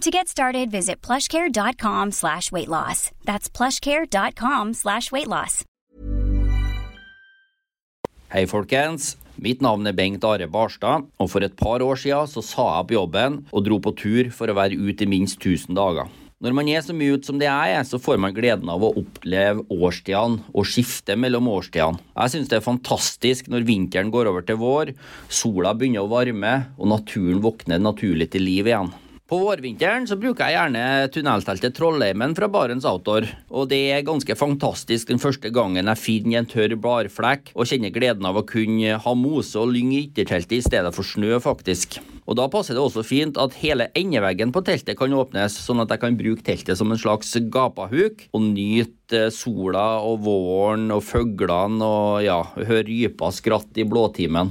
To get started, visit plushcare.com slash weight loss. That's plushcare.com slash weight loss. Hei, folkens. Mitt navn er Bengt Are Barstad, og for et par år siden så sa jeg opp jobben og dro på tur for å være ute i minst 1000 dager. Når man er så mye ute som det jeg er, så får man gleden av å oppleve årstidene og skifte mellom årstidene. Jeg synes det er fantastisk når vinteren går over til vår, sola begynner å varme og naturen våkner naturlig til liv igjen. På vårvinteren så bruker jeg gjerne tunnelteltet Trollheimen fra Barents Outdoor. Og det er ganske fantastisk den første gangen jeg finner en tørr barflekk og kjenner gleden av å kunne ha mose og lyng i ytterteltet i stedet for snø, faktisk. Og da passer det også fint at hele endeveggen på teltet kan åpnes, sånn at jeg kan bruke teltet som en slags gapahuk og nyte sola og våren og fuglene og ja, høre rypa skratt i blåtimen.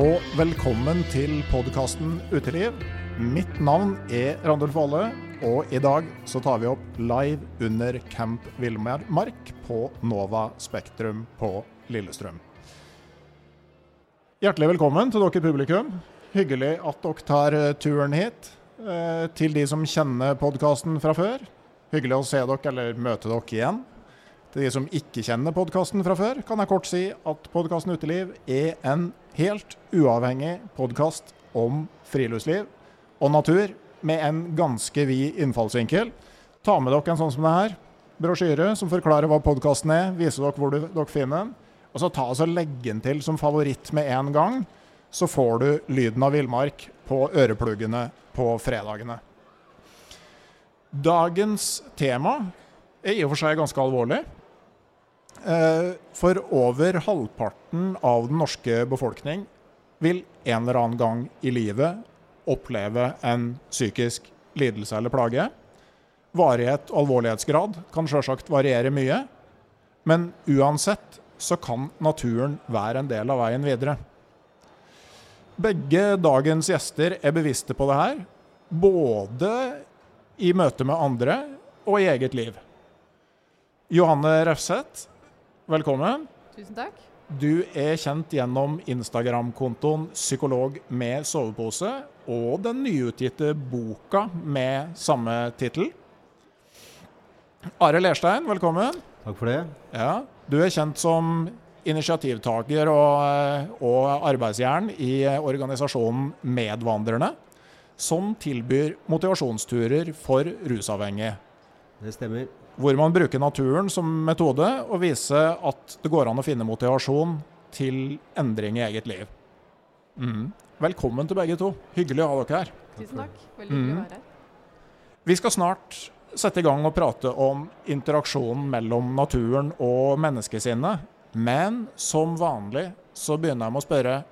og velkommen til podkasten Uteliv. Mitt navn er Randulf Valle, og i dag så tar vi opp live under Camp Villmark på Nova Spektrum på Lillestrøm. Hjertelig velkommen til dere publikum. Hyggelig at dere tar eh, turen hit. Eh, Til de som kjenner podkasten fra før, hyggelig å se dere eller møte dere igjen. Til de som ikke kjenner podkasten fra før, kan jeg kort si at podkasten Uteliv er en helt uavhengig podkast om friluftsliv og natur, med en ganske vid innfallsvinkel. Ta med dere en sånn som det her, brosjyre som forklarer hva podkasten er, viser dere hvor dere finner den. Og så ta og legg den til som favoritt med en gang, så får du lyden av villmark på ørepluggene på fredagene. Dagens tema er i og for seg ganske alvorlig. Eh, For over halvparten av den norske befolkning vil en eller annen gang i livet oppleve en psykisk lidelse eller plage. Varighet og alvorlighetsgrad kan sjølsagt variere mye, men uansett så kan naturen være en del av veien videre. Begge dagens gjester er bevisste på det her, både i møte med andre og i eget liv. Johanne Refseth, velkommen. Tusen takk. Du er kjent gjennom Instagram-kontoen 'Psykolog med sovepose' og den nyutgitte boka med samme tittel. Are Lerstein, velkommen. Takk for det. Ja, du er kjent som initiativtaker og, og arbeidsjern i organisasjonen Medvandrerne, som tilbyr motivasjonsturer for rusavhengige. Det stemmer. Hvor man bruker naturen som metode og viser at det går an å finne motivasjon til endring i eget liv. Mm. Velkommen til begge to. Hyggelig å ha dere her. Tusen takk. Veldig hyggelig Mm. å være her. Vi skal snart sette i gang og prate om interaksjonen mellom naturen og menneskesinnet. Men som vanlig så begynner jeg med å spørre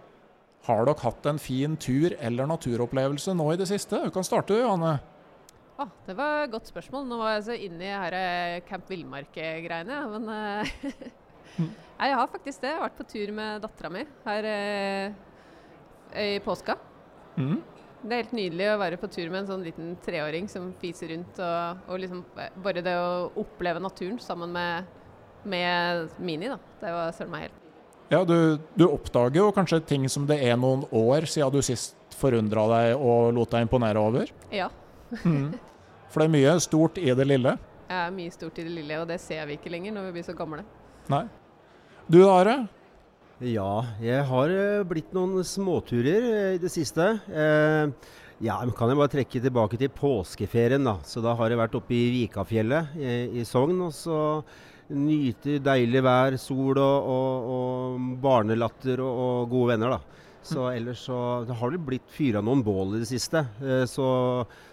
har dere hatt en fin tur eller naturopplevelse nå i det siste? Du kan starte, Johanne. Ah, det var et godt spørsmål. Nå var jeg så inne i her eh, Camp Villmark-greiene. Men eh, Nei, jeg har faktisk det. Jeg har vært på tur med dattera mi her eh, i påska. Mm. Det er helt nydelig å være på tur med en sånn liten treåring som fiser rundt. Og, og liksom bare det å oppleve naturen sammen med, med Mini, da. Det var søren meg helt Ja, du, du oppdager jo kanskje ting som det er noen år siden du sist forundra deg og lot deg imponere over. Ja. Mm. For det er mye stort i det lille. Ja, er mye stort i det lille, og det ser vi ikke lenger når vi blir så gamle. Nei. Du Are? Ja, jeg har eh, blitt noen småturer eh, i det siste. Eh, ja, men kan jeg bare trekke tilbake til påskeferien, da. Så da har jeg vært oppe i Vikafjellet i, i Sogn. Og så nyter deilig vær, sol og, og, og barnelatter og, og gode venner, da. Så ellers så det har det blitt fyra noen bål i det siste. Eh, så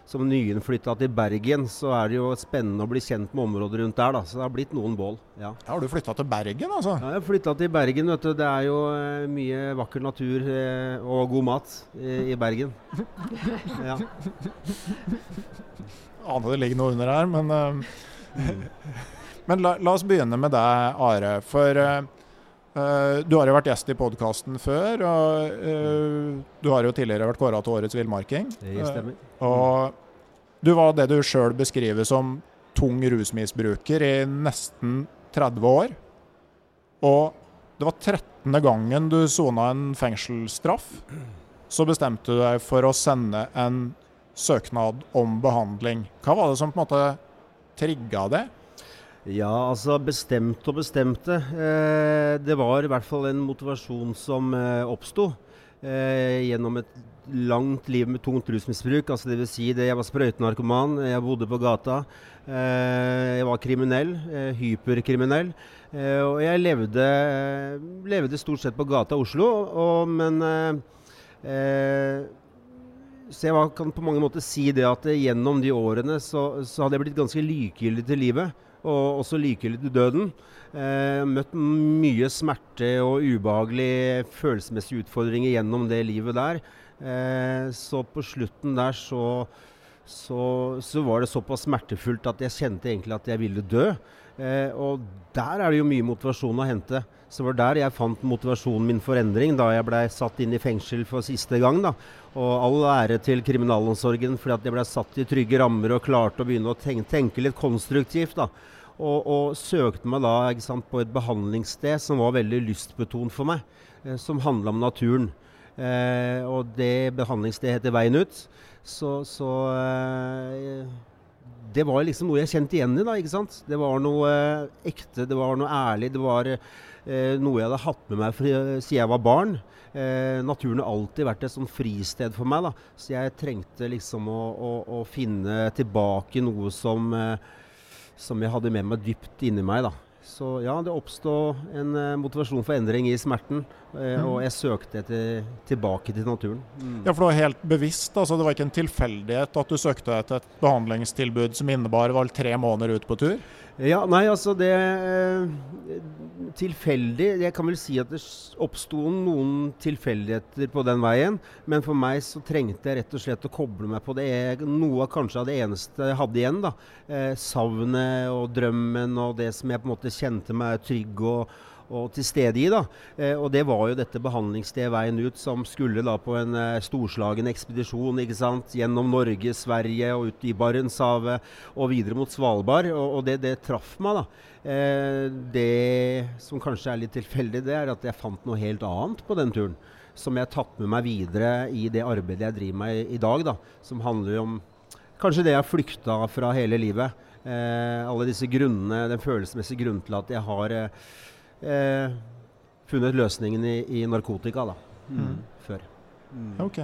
som nyinnflytta til Bergen, så er det jo spennende å bli kjent med området rundt der, da. Så det har blitt noen bål, ja. ja Har du flytta til Bergen, altså? Ja, jeg har flytta til Bergen. vet du. Det er jo eh, mye vakker natur eh, og god mat i, Bergen. Ja. Aner det ligger noe under her, men Men la, la oss begynne med deg, Are. For du har jo vært gjest i podkasten før. Og eh, du har jo tidligere vært kåra til årets villmarking. Det stemmer. Eh, og du var det du sjøl beskriver som tung rusmisbruker i nesten 30 år. Og det var 13. gangen du sona en fengselsstraff. Så bestemte du deg for å sende en søknad om behandling. Hva var det som på en måte trigga det? Ja, altså bestemt og bestemte. Eh, det var i hvert fall en motivasjon som eh, oppsto eh, gjennom et langt liv med tungt rusmisbruk. Altså vil si det, jeg var sprøytenarkoman, jeg bodde på gata. Jeg var kriminell, hyperkriminell. Og jeg levde, levde stort sett på gata i Oslo, og, men eh, så jeg kan på mange måter si det at gjennom de årene så, så hadde jeg blitt ganske likegyldig til livet. Og også likegyldig til døden. Eh, møtt mye smerte og ubehagelige følelsesmessige utfordringer gjennom det livet der. Eh, så på slutten der så, så, så var det såpass smertefullt at jeg kjente egentlig at jeg ville dø. Eh, og der er det jo mye motivasjon å hente. Så det var der jeg fant motivasjonen min for endring, da jeg blei satt inn i fengsel for siste gang. da. Og all ære til kriminalomsorgen fordi at jeg blei satt i trygge rammer og klarte å begynne å tenke, tenke litt konstruktivt. da. Og, og søkte meg da sant, på et behandlingssted som var veldig lystbetont for meg, eh, som handla om naturen. Eh, og det behandlingsstedet heter Veien ut. Så, så eh, det var liksom noe jeg kjente igjen i. da, ikke sant? Det var noe eh, ekte, det var noe ærlig. Det var eh, noe jeg hadde hatt med meg fra, siden jeg var barn. Eh, naturen har alltid vært et sånn fristed for meg. da, Så jeg trengte liksom å, å, å finne tilbake noe som, eh, som jeg hadde med meg dypt inni meg. da. Så ja, det oppstod en eh, motivasjon for endring i smerten. eh, Og jeg søkte etter, tilbake til naturen. Ja, for det var helt bevisst, altså det var ikke en tilfeldighet at du søkte etter et behandlingstilbud som innebar vel tre måneder ut på tur? Ja, nei, altså det eh, Tilfeldig Jeg kan vel si at det oppsto noen tilfeldigheter på den veien. Men for meg så trengte jeg rett og slett å koble meg på det noe av kanskje av det eneste jeg hadde igjen. da. Eh, savnet og drømmen og det som jeg på en måte kjente meg trygg og, og til stede i. da. Eh, og det var jo dette behandlingsstedet Veien ut, som skulle da på en eh, storslagen ekspedisjon ikke sant? gjennom Norge, Sverige og ut i Barentshavet og videre mot Svalbard. Og, og det, det traff meg. da. Eh, det som kanskje er litt tilfeldig, det er at jeg fant noe helt annet på den turen. Som jeg har tatt med meg videre i det arbeidet jeg driver med i, dag. da, Som handler om kanskje det jeg har flykta fra hele livet. Eh, alle disse grunnene, den følelsesmessige grunnen til at jeg har eh, eh, funnet løsningen i, i narkotika da, mm. før. Ok.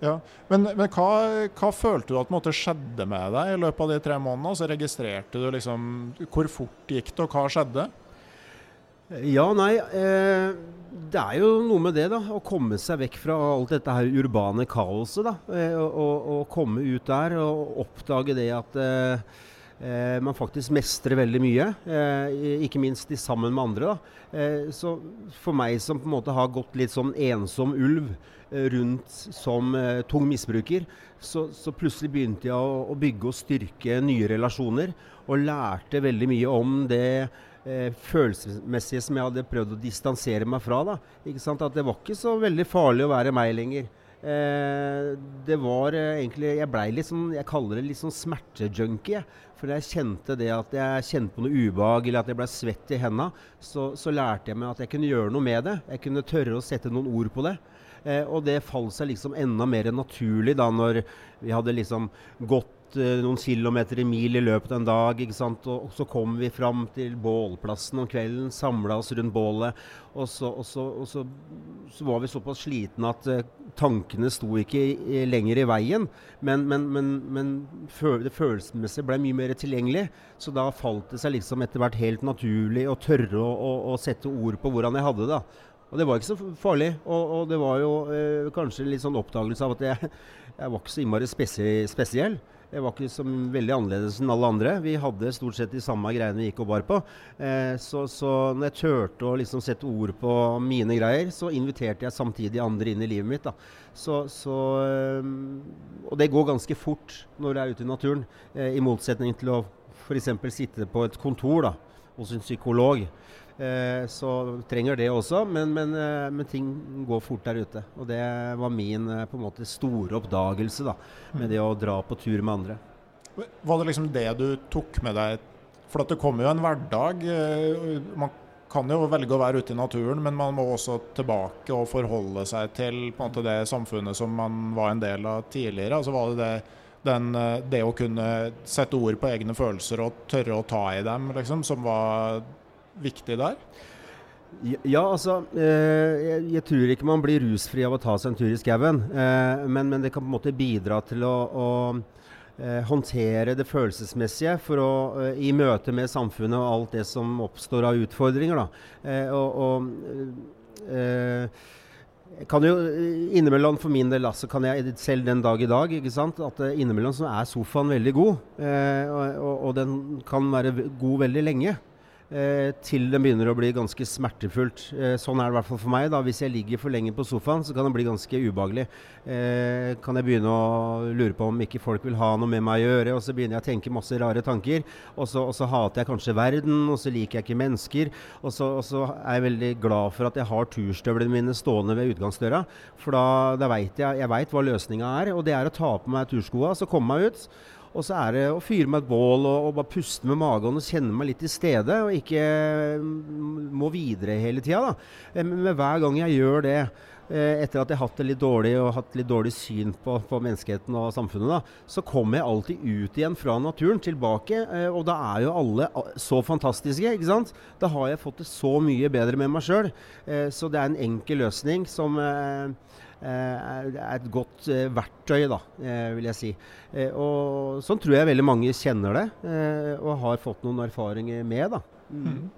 Ja. Men, men hva, hva følte du at på måte, skjedde med deg i løpet av de tre månedene? Så registrerte du liksom Hvor fort gikk det, og hva skjedde? Ja, nei. Eh, det er jo noe med det, da. Å komme seg vekk fra alt dette her urbane kaoset. da, eh, og, og, og, komme ut der og oppdage det at eh man faktisk mestrer veldig mye. Eh, ikke minst sammen med andre. Eh, så for meg som på en måte har gått litt sånn ensom ulv rundt som tung misbruker, så, så, plutselig begynte jeg å, å bygge og styrke nye relasjoner. Og lærte veldig mye om det eh, følelsesmessige som jeg hadde prøvd å distansere meg fra. Da. At det var ikke så veldig farlig å være meg lenger. Eh, det var eh, egentlig Jeg blei litt sånn Jeg kaller det litt sånn smertejunkie. For jeg kjente det at jeg kjente på noe ubehag eller at jeg ble svett i hendene, så, så, lærte jeg meg at jeg kunne gjøre noe med det. Jeg kunne tørre å sette noen ord på det. Eh, og det falt seg liksom enda mer naturlig da når vi hadde liksom gått Eh, noen kilometer i mil i løpet av en dag. ikke sant? Og, så kom vi fram til bålplassen om kvelden, samla oss rundt bålet. Og, så, og, så, og så, så, var vi såpass slitne at uh, tankene sto ikke lenger i veien. Men, men, men, men det følelsesmessige ble mye mer tilgjengelig. Så da falt det seg liksom etter hvert helt naturlig å tørre å, å, å sette ord på hvordan jeg hadde det. Og det var ikke så farlig. Og, og det var jo eh, kanskje litt sånn oppdagelse av at jeg, jeg var ikke så innmari spesiell. Jeg var ikke så veldig annerledes enn alle andre. Vi hadde stort sett de samme greiene vi gikk og bar på. Eh, så, så når jeg turte å liksom sette ord på mine greier, så inviterte jeg samtidig andre inn i livet mitt. Så, så, eh, og det går ganske fort når du er ute i naturen, eh, i motsetning til å f.eks. sitte på et kontor da, hos en psykolog. Eh, så trenger det også, men, men, eh, men, ting går fort der ute. Og det var min eh, på en måte store oppdagelse da, med det å dra på tur med andre. Var det liksom det du tok med deg? For det kommer jo en hverdag. Man kan jo velge å være ute i naturen, men man må også tilbake og forholde seg til måte, det samfunnet som man var en del av tidligere. Altså var det det, den, det å kunne sette ord på egne følelser og tørre å ta i dem, liksom, som var viktig der? Ja, altså eh, jeg, jeg, tror ikke man blir rusfri av å ta seg en tur i skauen. Eh, men, men, det kan på en måte bidra til å, å eh, håndtere det følelsesmessige for å, i møte med samfunnet og alt det som oppstår av utfordringer. Da. og, og kan jo innimellom for min del altså, kan jeg selv den dag i dag ikke sant, at innimellom så er sofaen veldig god. og, og den kan være god veldig lenge. Eh, til det begynner å bli ganske smertefullt. Eh, sånn er det i hvert fall for meg. da. Hvis jeg ligger for lenge på sofaen, så kan det bli ganske ubehagelig. Eh, kan jeg begynne å lure på om ikke folk vil ha noe med meg å gjøre, og så begynner jeg å tenke masse rare tanker. Og så, og så hater jeg kanskje verden, og så liker jeg ikke mennesker. Og så, og så er jeg veldig glad for at jeg har turstøvlene mine stående ved utgangsdøra. For da, da veit jeg, jeg vet hva løsninga er, og det er å ta på meg turskoa, så komme meg ut. Og så er det å fyre med et bål og, og, bare puste med magen og kjenne meg litt i stedet. Og ikke mm, må videre hele tida. Eh, men hver gang jeg gjør det, eh, etter at jeg har hatt det litt dårlig og hatt litt dårlig syn på, på menneskeheten og samfunnet, da, så kommer jeg alltid ut igjen fra naturen, tilbake. Eh, og da er jo alle så fantastiske, ikke sant. Da har jeg fått det så mye bedre med meg sjøl. Så det er en enkel løsning som er et godt eh, verktøy, da, eh, vil jeg si. og Sånn tror jeg veldig mange kjenner det, og har fått noen erfaringer med. da. Mm. mm.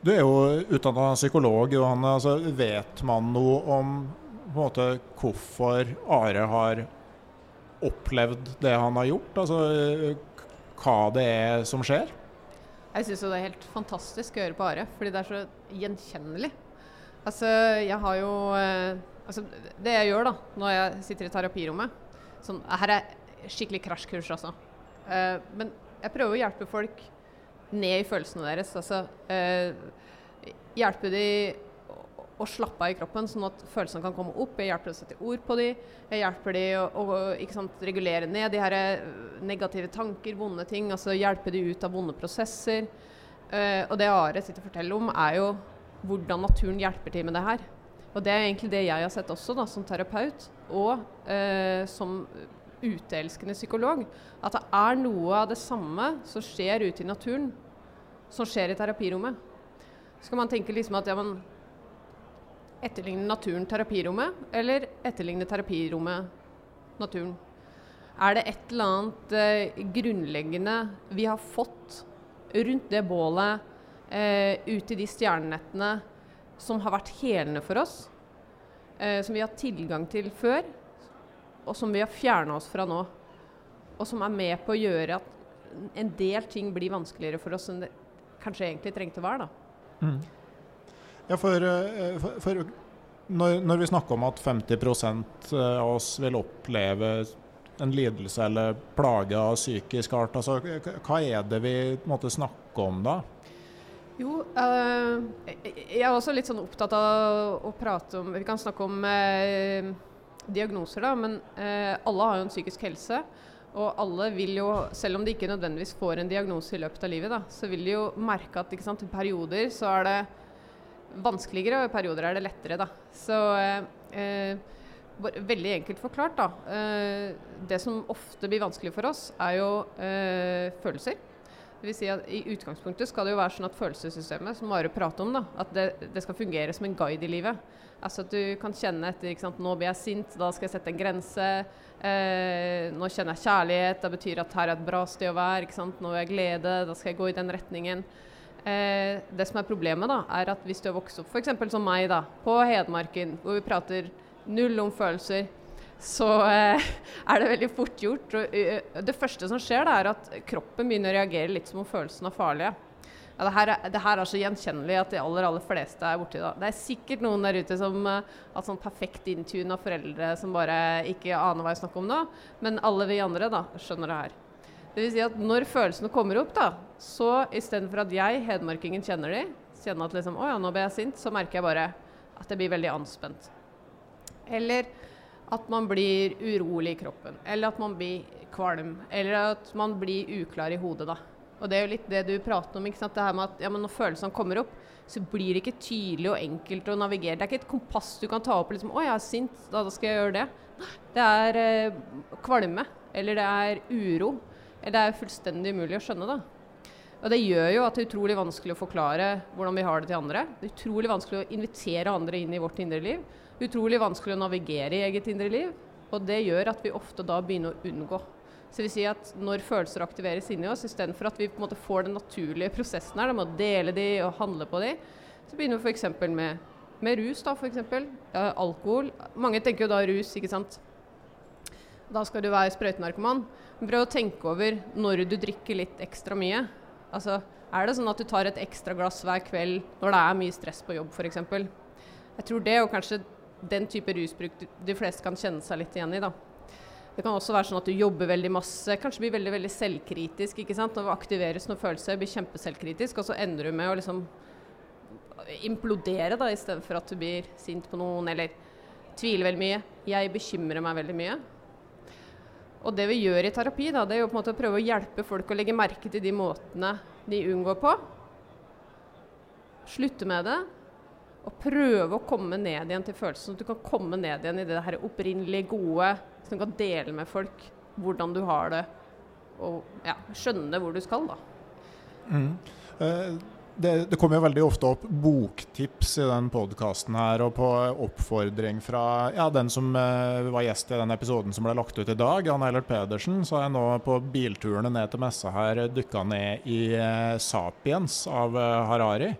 Du er jo utdanna psykolog, Johanne. Altså, vet man noe om på en måte, hvorfor Are har opplevd det han har gjort? Altså, hva det er som skjer? Jeg syns det er helt fantastisk å høre på Are, fordi det er så gjenkjennelig. Altså, jeg har jo Altså, det jeg gjør da, når jeg sitter i terapirommet sånn, Her er skikkelig krasjkurs, altså. Uh, men jeg prøver å hjelpe folk ned i følelsene deres. Altså uh, hjelpe dem å, å slappe av i kroppen, sånn at følelsene kan komme opp. Jeg hjelper dem å sette ord på dem. Jeg hjelper dem å, å sant, regulere ned de her eh, negative tanker, vonde ting. Altså hjelpe dem ut av vonde prosesser. Uh, og det Are sitter og forteller om, er jo hvordan naturen hjelper til med det her. Og det er egentlig det jeg har sett også, da, som terapeut og eh, som uteelskende psykolog. At det er noe av det samme som skjer ute i naturen, som skjer i terapirommet. Så kan man tenke liksom at ja, men Etterligner naturen terapirommet, eller etterligner terapirommet naturen? Er det et eller annet eh, grunnleggende vi har fått rundt det bålet eh, ut i de stjernenettene som har vært helende for oss, eh, som vi har tilgang til før, og som vi har fjerna oss fra nå. Og som er med på å gjøre at en del ting blir vanskeligere for oss enn det kanskje egentlig trengte å være. da. Mm. Ja, for, eh, for, for når, når, vi snakker om at 50% av oss vil oppleve en lidelse eller plage av psykisk art, altså, hva er det vi måtte snakke om da? Jo, øh, jeg er også litt sånn opptatt av å prate om Vi kan snakke om øh, diagnoser, da, men øh, alle har jo en psykisk helse. Og alle vil jo, selv om de ikke nødvendigvis får en diagnose i løpet av livet, da, så vil de jo merke at sant, i perioder så er det vanskeligere, og i perioder er det lettere. Da. Så eh, veldig enkelt forklart, da. Eh, det som ofte blir vanskelig for oss, er jo eh, følelser. Det vil si at I utgangspunktet skal det jo være sånn at følelsessystemet, som Mare prater om, da, at det, det, skal fungere som en guide i livet. Altså at du kan kjenne etter ikke sant? Nå blir jeg sint, da skal jeg sette en grense. Eh, nå kjenner jeg kjærlighet, det betyr at her er et bra sted å være. ikke sant? Nå vil jeg glede, da skal jeg gå i den retningen. Eh, det som er problemet, da, er at hvis du har vokst opp f.eks. som meg, da, på Hedmarken, hvor vi prater null om følelser, så eh, er det veldig fort gjort. Uh, det første som skjer, da, er at kroppen begynner å reagere litt som om følelsene er farlige. Ja, det, her er, det, her er, så gjenkjennelig at de aller aller fleste er borti det. Det er sikkert noen der ute som uh, har sånn perfekt intune foreldre som bare ikke aner hva jeg snakker om nå, men alle vi andre da, skjønner det her. Det vil si at når følelsene kommer opp, da, så istedenfor at jeg, hedmarkingen, kjenner de, kjenner at liksom, å ja, nå ble jeg sint, så merker jeg bare at jeg blir veldig anspent. Eller at man blir urolig i kroppen, eller at man blir kvalm, eller at man blir uklar i hodet. da. Og Det er jo litt det du prater om. ikke sant? Det her med at ja, Når følelsene kommer opp, så blir det ikke tydelig og enkelt å navigere. Det er ikke et kompass du kan ta opp liksom, 'Å, jeg er sint, da, da skal jeg gjøre det'. Det er eh, kvalme, eller det er uro, Eller det er fullstendig umulig å skjønne. da. Og Det gjør jo at det er utrolig vanskelig å forklare hvordan vi har det til andre. Det er utrolig vanskelig å invitere andre inn i vårt indre liv. Utrolig vanskelig å navigere i eget indre liv. Og det gjør at vi ofte da begynner å unngå. Så det vil si at Når følelser aktiveres inni oss, istedenfor at vi på en måte får den naturlige prosessen her, med å dele de og handle på de, så begynner vi f.eks. Med, med rus. da, for. Ja, alkohol. Mange tenker jo da rus, ikke sant. Da skal du være sprøytenarkoman. Prøv å tenke over når du drikker litt ekstra mye. Altså, er det sånn at du tar et ekstra glass hver kveld når det er mye stress på jobb f.eks.? Jeg tror det, og kanskje den type rusbruk de fleste kan kjenne seg litt igjen i. da. Det kan også være sånn at du jobber veldig masse, kanskje blir veldig veldig selvkritisk. ikke sant? Når det aktiveres noen følelser, blir kjempeselvkritisk, og så ender du med å liksom implodere da, i stedet for at du blir sint på noen eller tviler veldig mye. Jeg bekymrer meg veldig mye. Og det vi gjør i terapi, da, det er jo på en måte å prøve å hjelpe folk å legge merke til de måtene de unngår på. Slutte med det. Og prøve å komme ned igjen til følelsen. At du kan komme ned igjen i det her opprinnelig gode. Så du kan dele med folk hvordan du har det. Og ja, skjønne hvor du skal, da. Mm. Uh, det, det, kommer jo veldig ofte opp boktips i den podkasten her, og på oppfordring fra ja, den som uh, var gjest i den episoden som ble lagt ut i dag, Jan Eilert Pedersen, så har jeg nå på bilturene ned til messa her dykka ned i uh, 'Sapiens' av Harari.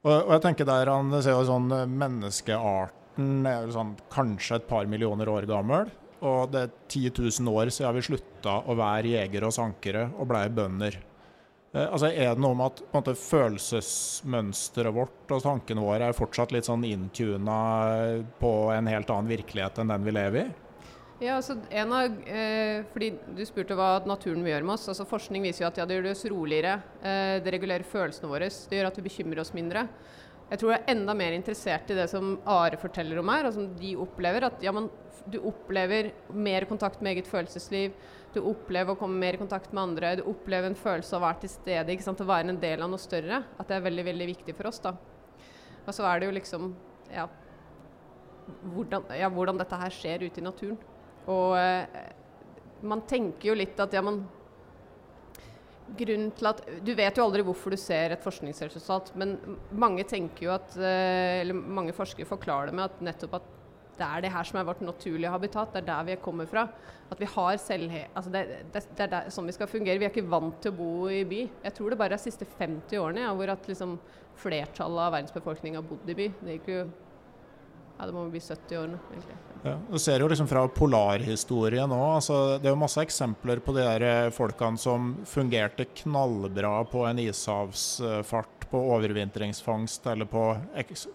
Og, og, jeg tenker der han ser jo sånn Menneskearten er jo sånn kanskje et par millioner år gammel. Og det er 10 000 år siden vi slutta å være jegere og sankere og blei bønder. Eh, altså Er det noe med at på måte, følelsesmønsteret vårt og tankene våre er fortsatt litt sånn inntuna på en helt annen virkelighet enn den vi lever i? Ja, altså en av, eh, fordi Du spurte hva naturen vil gjøre med oss. altså Forskning viser jo at ja, det gjør oss roligere. Eh, det regulerer følelsene våre. Det gjør at vi bekymrer oss mindre. Jeg tror jeg er enda mer interessert i det som Are forteller om her, som de opplever. At ja, man, du opplever mer kontakt med eget følelsesliv. Du opplever å komme mer i kontakt med andre. Du opplever en følelse av å være til stede, ikke sant? å være en del av noe større. At det er veldig veldig viktig for oss. da. Og så er det jo liksom ja hvordan, ja, hvordan dette her skjer ute i naturen. Og eh, man tenker jo litt at ja, man grunnen til at Du vet jo aldri hvorfor du ser et forskningsresultat, men mange tenker jo at eh, Eller mange forskere forklarer det med at nettopp at det er det her som er vårt naturlige habitat. Det er der vi kommer fra. At vi har selvhe... Altså det, det, det, er der, sånn vi skal fungere. Vi er ikke vant til å bo i by. Jeg tror det bare er de siste 50 årene ja, hvor at liksom flertallet av verdens befolkning har bodd i by. Det gikk jo ja, det må bli 70-årene, egentlig. Ja, du ser jo liksom fra polarhistorien òg. Altså, det er jo masse eksempler på de der eh, folkene som fungerte knallbra på en ishavsfart, på overvintringsfangst eller på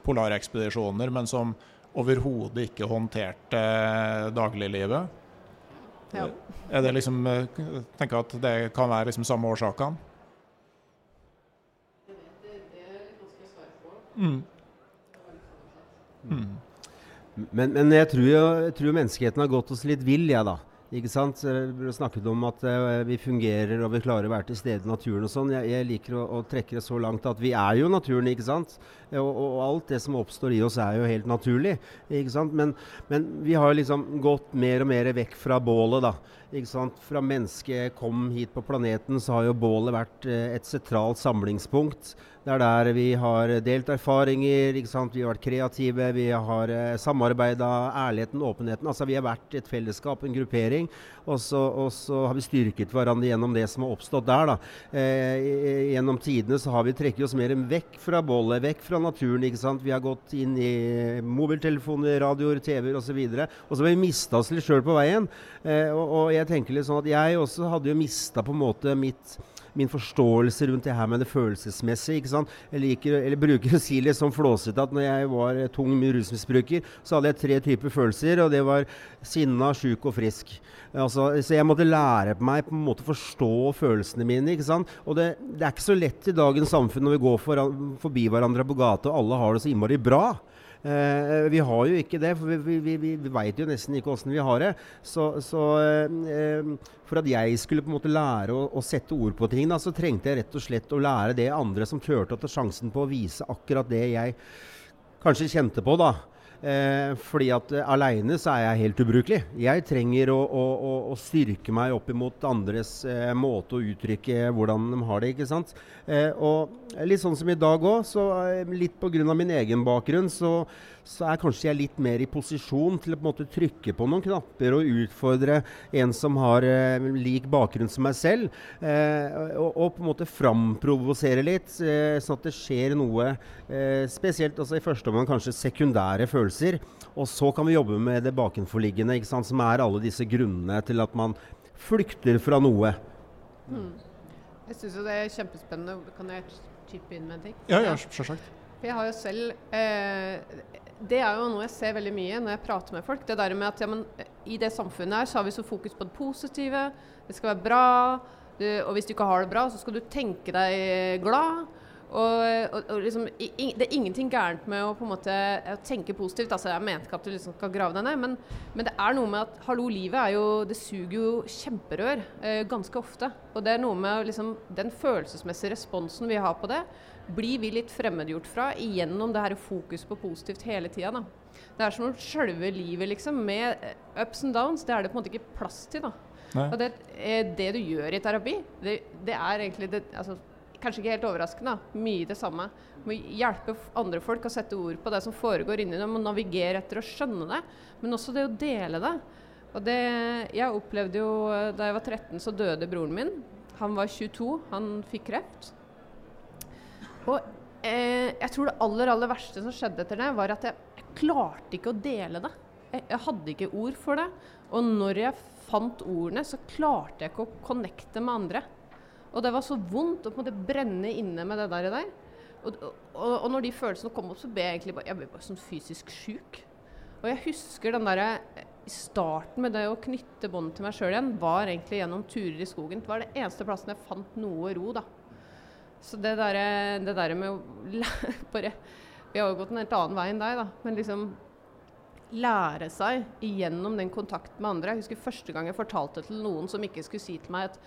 polarekspedisjoner, men som overhodet ikke håndterte dagliglivet. Ja. Er det liksom eh, tenker at det kan være liksom samme årsakene? Mm. Mm. Men, men jeg, tror jo, jeg, tror menneskeheten har gått oss litt vill, jeg, ja, da. Ikke sant? Vi snakket om at uh, vi fungerer og vi klarer å være til stede i naturen og sånn. Jeg, jeg, liker å, å, trekke det så langt at vi er jo naturen, ikke sant. Og, og, alt det som oppstår i oss er jo helt naturlig. ikke sant? Men, men vi har liksom gått mer og mer vekk fra bålet, da. Ikke sant? Fra mennesket kom hit på planeten, så har jo bålet vært uh, et sentralt samlingspunkt. Det er der vi har delt erfaringer, vi har vært kreative, vi har eh, samarbeida. Ærligheten, åpenheten. Altså Vi har vært et fellesskap, en gruppering. Og så, og så har vi styrket hverandre gjennom det som har oppstått der. da. Eh, gjennom tidene så har vi trekket oss mer vekk fra bålet, vekk fra naturen. ikke sant? Vi har gått inn i mobiltelefoner, radioer, TV-er osv. Og, og så har vi mista oss litt sjøl på veien. Eh, og, og, jeg tenker litt sånn at jeg også hadde jo mista på en måte mitt min forståelse rundt det her med det følelsesmessige. ikke sant? Jeg liker, eller bruker å si litt sånn flåsete at når jeg var tung rusmisbruker, så hadde jeg tre typer følelser, og det var sinna, sjuk og frisk. Altså, så jeg måtte lære meg på en måte å forstå følelsene mine. ikke sant? Og det, det er ikke så lett i dagens samfunn når vi går for, forbi hverandre på gata og alle har det så innmari bra. Eh, vi har jo ikke det, for vi, vi, vi, veit jo nesten ikke åssen vi har det. Så, så eh, for at jeg skulle på en måte lære å, å sette ord på ting, da, så trengte jeg rett og slett å lære det andre som turte å ta sjansen på å vise akkurat det jeg kanskje kjente på. da. Eh, fordi at eh, aleine så er jeg helt ubrukelig. Jeg trenger å, å, å styrke meg opp imot andres eh, måte å uttrykke hvordan de har det. ikke sant? Eh, og litt sånn som i dag òg, så eh, litt pga. min egen bakgrunn, så så er kanskje jeg litt mer i posisjon til å på en måte trykke på noen knapper og utfordre en som har eh, lik bakgrunn som meg selv, eh, og, og, på en måte framprovosere litt, eh, sånn at det skjer noe eh, spesielt altså i første omgang kanskje sekundære følelser. Og så kan vi jobbe med det bakenforliggende, som er alle disse grunnene til at man flykter fra noe. Mm. Jeg syns det er kjempespennende. Kan jeg chippe inn med en ting? Ja, ja, selvsagt. Jeg har jo selv eh, det er jo noe jeg ser veldig mye når jeg prater med folk. Det der med at ja, men, I det samfunnet her så har vi så fokus på det positive. Det skal være bra. Du, og hvis du ikke har det bra, så skal du tenke deg glad. Og, og, og liksom, i, det er ingenting gærent med å måte tenke positivt. altså Jeg mente ikke at du liksom skal grave deg ned, men, men, det er noe med at hallo, livet er jo Det suger jo kjemperør eh, ganske ofte. Og det er noe med liksom, den følelsesmessige responsen vi har på det blir vi litt fremmedgjort fra gjennom det her fokus på positivt hele tida. Det er som om sjølve livet, liksom, med eh, ups and downs, det er det på en måte ikke plass til. da. Nei. Og det, eh, det, du gjør i terapi, det, det er egentlig det, altså, Kanskje ikke helt overraskende, mye det samme. Må hjelpe andre folk å sette ord på det som foregår inni dem, og navigere etter å skjønne det. Men også det å dele det. Og det Jeg opplevde jo eh, Da jeg var 13, så døde broren min. Han var 22, han fikk kreft. Og eh, jeg tror det aller, aller verste som skjedde etter det, var at jeg, jeg klarte ikke å dele det. Jeg, jeg, hadde ikke ord for det. Og når jeg fant ordene, så klarte jeg ikke å connecte med andre. Og det var så vondt å på en måte brenne inne med det der. der. Og, og, og, når de følelsene kom opp, så ble jeg egentlig bare, jeg ble bare sånn fysisk sjuk. Og jeg husker den derre starten med det å knytte bånd til meg sjøl igjen, var egentlig gjennom turer i skogen. Det var det eneste plassen jeg fant noe ro, da. Så det derre der med å bare Vi har jo gått en helt annen vei enn deg, da. Men liksom lære seg igjennom den kontakten med andre. Jeg husker første gang jeg fortalte til noen som ikke skulle si til meg at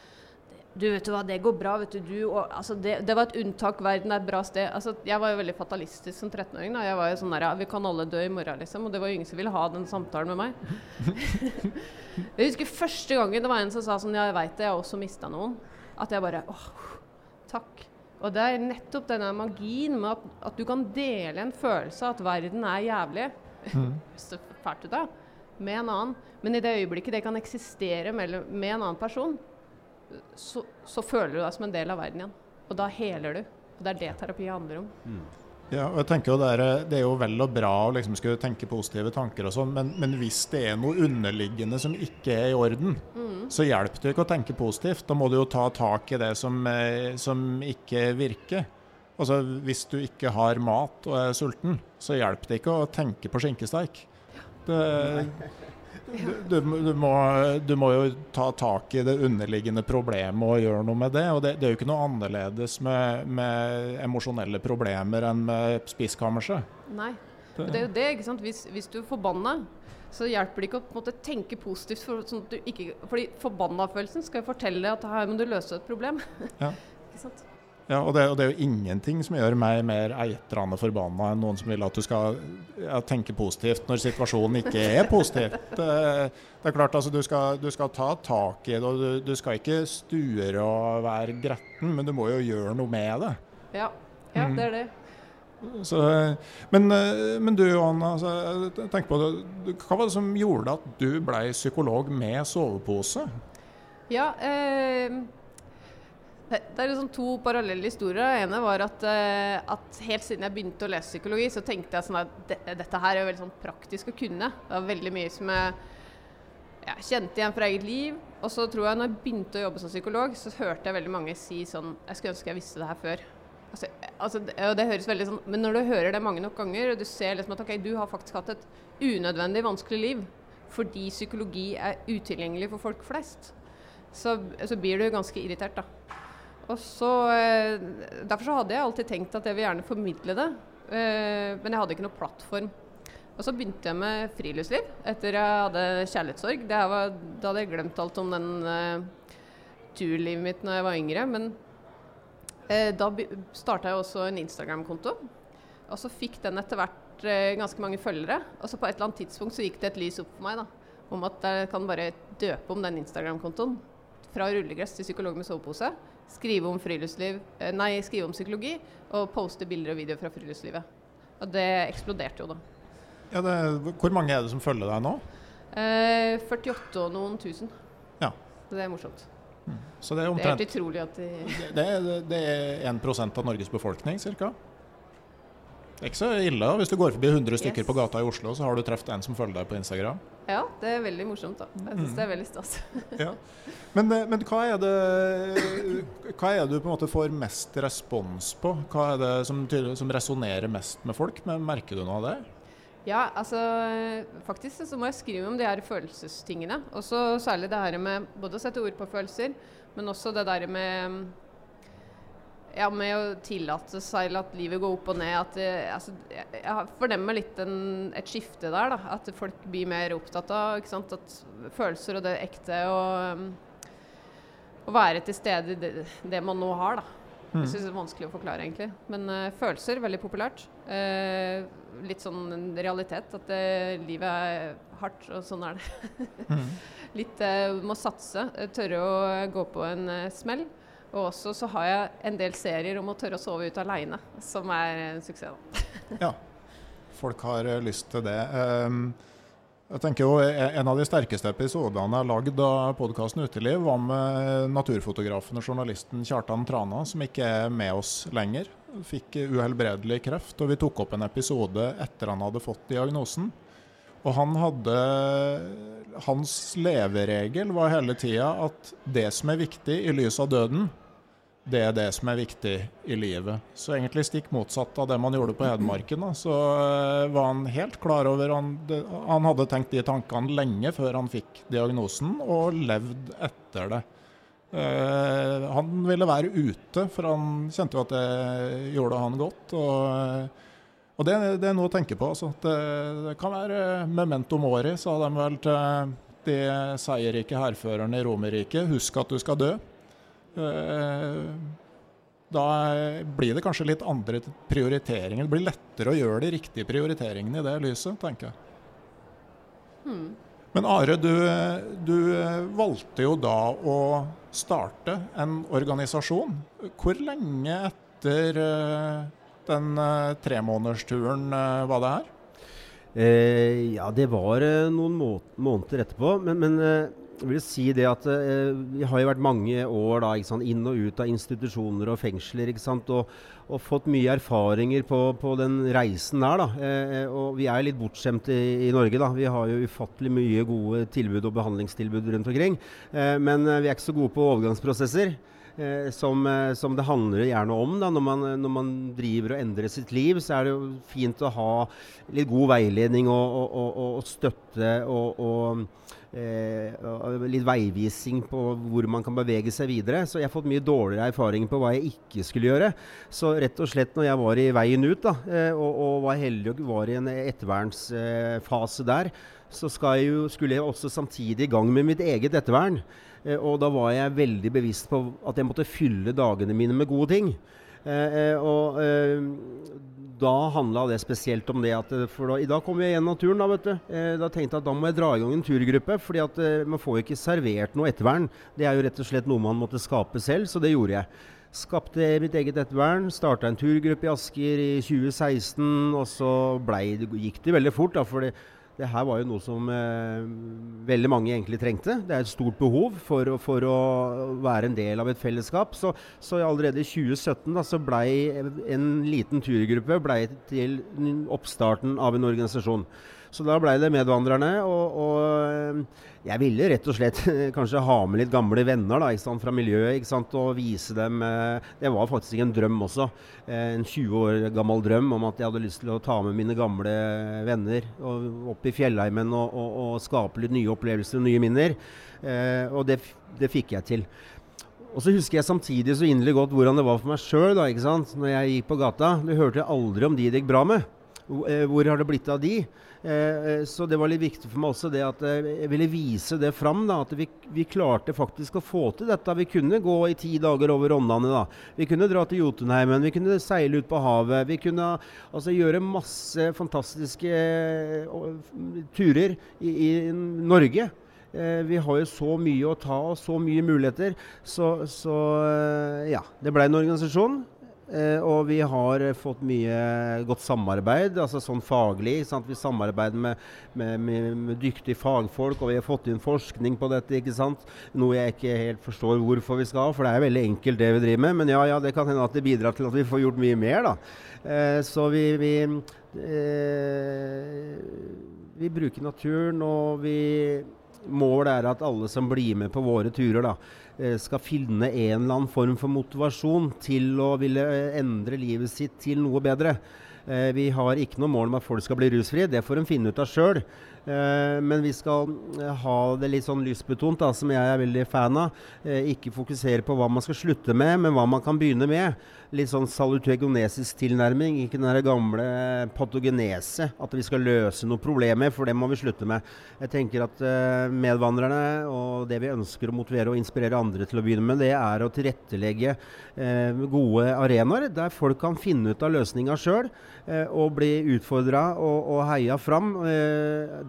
du, vet du hva, det går bra, vet du. du og, altså, det, det, var et unntak. Verden er et bra sted. Altså, jeg var jo veldig fatalistisk som 13-åring. da, Jeg var jo sånn der, ja, Vi kan alle dø i morgen, liksom. Og det var jo ingen som ville ha den samtalen med meg. jeg husker første gangen det var en som sa sånn Ja, jeg veit det, jeg har også mista noen. At jeg bare åh, takk. Og det er nettopp denne magien med at, at, du kan dele en følelse av at verden er jævlig, mm. fælt ut da, med en annen. Men i det øyeblikket det kan eksistere mellom, med en annen person, så, så føler du deg som en del av verden igjen. Og da heler du. Og det er det terapi handler om. Ja, og jeg tenker jo det, er, det er jo vel og bra å liksom skulle tenke positive tanker og sånn, men, men hvis det er noe underliggende som ikke er i orden, så hjelper det ikke å tenke positivt. Da må du jo ta tak i det som, eh, som ikke virker. Altså Hvis du ikke har mat og er sulten, så hjelper det ikke å tenke på skinkesteik. Det, du, du, du, må, du må jo ta tak i det underliggende problemet og gjøre noe med det. og Det, det er jo ikke noe annerledes med, med emosjonelle problemer enn med spiskammerset. Nei. Det er jo det, ikke sant. Hvis, hvis du er forbanna, så hjelper det ikke å måte, tenke positivt. For, sånn ikke, fordi forbanna-følelsen skal jo fortelle at her må du løse et problem. Ja. ikke sant? Ja, og det, og det er jo ingenting som gjør meg mer eitrende forbanna enn noen som vil at du skal ja, tenke positivt når situasjonen ikke er positiv. Det, det er klart, altså, du skal, du skal ta tak i det, og du, du skal ikke sture og være gretten, men du må jo gjøre noe med det. Ja, ja Mm. det er det. Så, men, men du Johanna, altså, tenker på det, hva var det som gjorde at du ble psykolog med sovepose? Ja, eh, det er liksom to parallelle historier. Den ene var at, eh, at helt siden jeg begynte å lese psykologi, så tenkte jeg sånn at det, dette her er veldig sånn praktisk å kunne. Det var veldig mye som jeg ja, kjente igjen fra eget liv. Og så tror jeg når jeg begynte å jobbe som psykolog, så hørte jeg veldig mange si sånn Jeg skulle ønske jeg visste det her før. Altså, altså, det, og det høres veldig sånn Men når du hører det mange nok ganger, og du ser liksom at ok, du har faktisk hatt et unødvendig vanskelig liv fordi psykologi er utilgjengelig for folk flest, så, så blir du ganske irritert, da. Og så, eh, Derfor så hadde jeg alltid tenkt at jeg vil gjerne formidle det, eh, men jeg hadde ikke noe plattform. Og så begynte jeg med friluftsliv etter jeg hadde kjærlighetssorg. Var, da hadde jeg glemt alt om den uh, turlivet mitt når jeg var yngre. Men uh, da starta jeg også en Instagram-konto. Og så fikk den etter hvert uh, ganske mange følgere. Og så på et eller annet tidspunkt så gikk det et lys opp for meg da, om at jeg kan bare døpe om den Instagram-kontoen. Fra rullegress til psykolog med sovepose. Skrive om friluftsliv, eh, nei, skrive om psykologi og poste bilder og videoer fra friluftslivet. Og det eksploderte jo da. Ja, det, hvor mange er det som følger deg nå? Eh, 48 og noen tusen. Ja. Så det er morsomt. Så det er Det er helt utrolig at de Det er, det er 1 av Norges befolkning ca. Det er ikke så ille. Hvis du går forbi 100 stykker Yes. på gata i Oslo, så har du truffet en som følger deg på Instagram. Ja, det er veldig morsomt, da. Jeg syns det er veldig stas. Ja. Men, eh, men hva, er det, hva er det du på en måte får mest respons på? Hva er det som, som resonnerer mest med folk? Men merker du noe av det? Ja, altså faktisk så må jeg skrive om de her følelsestingene. Og så særlig det her med både å sette ord på følelser, men også det der med ja, med å tillate seg at livet går opp og ned. At det, altså, jeg, jeg fornemmer litt en, et skifte der. Da, at folk blir mer opptatt av ikke sant? At følelser og det ekte og um, å være til stede i det, det man nå har. da. Jeg syns det er vanskelig å forklare, egentlig. Men uh, følelser, veldig populært. Uh, litt sånn en realitet. At det, livet er hardt, og sånn er det. litt uh, må satse. eh, Tørre å gå på en eh, smell. Og også så har jeg en del serier om å tørre å sove ut aleine, som er en suksess. Ja. Folk har eh, lyst til det. Ehm, jeg tenker jo e- En av de sterkeste episodene jeg har lagd av podkasten Uteliv, var med naturfotografen og journalisten Kjartan Trana, som ikke er med oss lenger. Fikk uhelbredelig kreft, og vi tok opp en episode etter han hadde fått diagnosen. Og han hadde Hans leveregel var hele tida at det som er viktig i lys av døden, det er det som er viktig i livet. Så egentlig stikk motsatt av det man gjorde på Hedmarken. Da. Så eh, var han helt klar over han, han hadde tenkt de tankene lenge før han fikk diagnosen, og levd etter det. Eh, han ville være ute, for han kjente jo at det gjorde han godt. Og, og det, det er noe å tenke på. Altså. Det, det kan være memento mori, sa de vel til de seierrike hærførerne i Romerriket. Husk at du skal dø. Eh, Da blir det kanskje litt andre prioriteringer. Det blir lettere å gjøre de riktige prioriteringene i det lyset, tenker jeg. Men Are, du, du valgte jo da å starte en organisasjon. Hvor lenge etter eh, den uh, tremånedersturen uh, var det her? Eh, ja, det var eh, noen må måneder etterpå. Men, men eh, jeg vil si det at eh, vi har jo vært mange år da, sant, inn og ut av institusjoner og fengsler. Sant, og, og, fått mye erfaringer på, på den reisen der. Og vi er litt bortskjemte i, i, Norge. Da. Vi har jo ufattelig mye gode tilbud og behandlingstilbud rundt omkring. Men vi er ikke så gode på overgangsprosesser. Eh, som, eh, som, det handler gjerne om. Når, man, når, man, driver og endrer sitt liv, så er det jo fint å ha litt god veiledning og, og, og, og støtte og, eh, litt veivising på hvor man kan bevege seg videre. Så jeg har fått mye dårligere erfaring på hva jeg ikke skulle gjøre. Så rett og slett når jeg var i veien ut, da, og, og, var heldig og var i en ettervernsfase der, så jeg jo, skulle jeg også samtidig i gang med mitt eget ettervern. Eh, og da var jeg veldig bevisst på at jeg måtte fylle dagene mine med gode ting. Eh, eh, og da handla det spesielt om det at For da, i dag kom jeg igjen naturen, da, vet du. da tenkte jeg at da må jeg dra i gang en turgruppe. fordi at man får jo ikke servert noe ettervern. Det er jo rett og slett noe man måtte skape selv, så det gjorde jeg. Skapte mitt eget ettervern. Starta en turgruppe i Asker i 2016. Og så ble, gikk det veldig fort, da. for det det her var jo noe som eh, veldig mange egentlig trengte. Det er et stort behov for, for å være en del av et fellesskap. Så, så allerede i 2017 da, så ble en liten turgruppe ble til oppstarten av en organisasjon. Så da ble det medvandrerne. Og, og, eh, jeg ville rett og slett kanskje ha med litt gamle venner da, fra miljøet ikke sant? og vise dem eh, Det var faktisk en drøm også. Eh, en 20 år gammel drøm om at jeg hadde lyst til å ta med mine gamle venner opp i fjellheimen og, og, og skape litt nye opplevelser og nye minner. og det, det fikk jeg til. Og så husker jeg samtidig så inderlig godt hvordan det var for meg sjøl når jeg gikk på gata. Du hørte aldri om de det gikk bra med. Hvor har det blitt av de? Eh, eh, så det var litt viktig for meg også det at eh, jeg ville vise det fram. Da, at vi, vi, klarte faktisk å få til dette. Vi kunne gå i ti dager over Rondane. Da. Vi kunne dra til Jotunheimen, vi kunne seile ut på havet. Vi kunne altså, gjøre masse fantastiske turer i, i Norge. vi har jo så mye å ta og så mye muligheter. Så, så ja, det ble en organisasjon. Eh, og vi har fått mye godt samarbeid, altså sånn faglig. Sant? Vi samarbeider med, med, med, med, dyktige fagfolk, og vi har fått inn forskning på dette. ikke sant? Noe jeg ikke helt forstår hvorfor vi skal, for det er veldig enkelt det vi driver med. Men ja, ja, det kan hende at det bidrar til at vi får gjort mye mer, da. Eh, så vi, vi, eh, vi bruker naturen, og vi Målet er at alle som blir med på våre turer, da, Eh, skal finne en eller annen form for motivasjon til å ville eh, endre livet sitt til noe bedre. Eh, vi har ikke noe mål om at folk skal bli rusfrie, det får de finne ut av sjøl. Eh, men vi skal eh, ha det litt sånn lystbetont, som jeg er veldig fan av. Eh, ikke fokusere på hva man skal slutte med, men hva man kan begynne med. Litt sånn salutegonesisk tilnærming, ikke den gamle patogenese. At vi skal løse noen problemer, for det må vi slutte med. Jeg tenker at medvandrerne og det vi ønsker å motivere og inspirere andre til å begynne med, det er å tilrettelegge gode arenaer der folk kan finne ut av løsninga sjøl og bli utfordra og, og heia fram.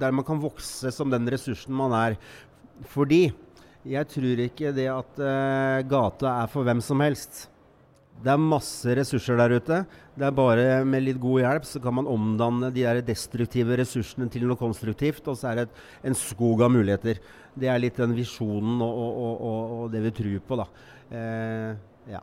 der man kan vokse som den ressursen man er. Fordi jeg tror ikke det at gata er for hvem som helst. Det er masse ressurser der ute. Det er bare med litt god hjelp så kan man omdanne de der destruktive ressursene til noe konstruktivt. Og så er det et, en skog av muligheter. Det er litt den visjonen og, og, og, og det vi tror på, da. Eh, ja.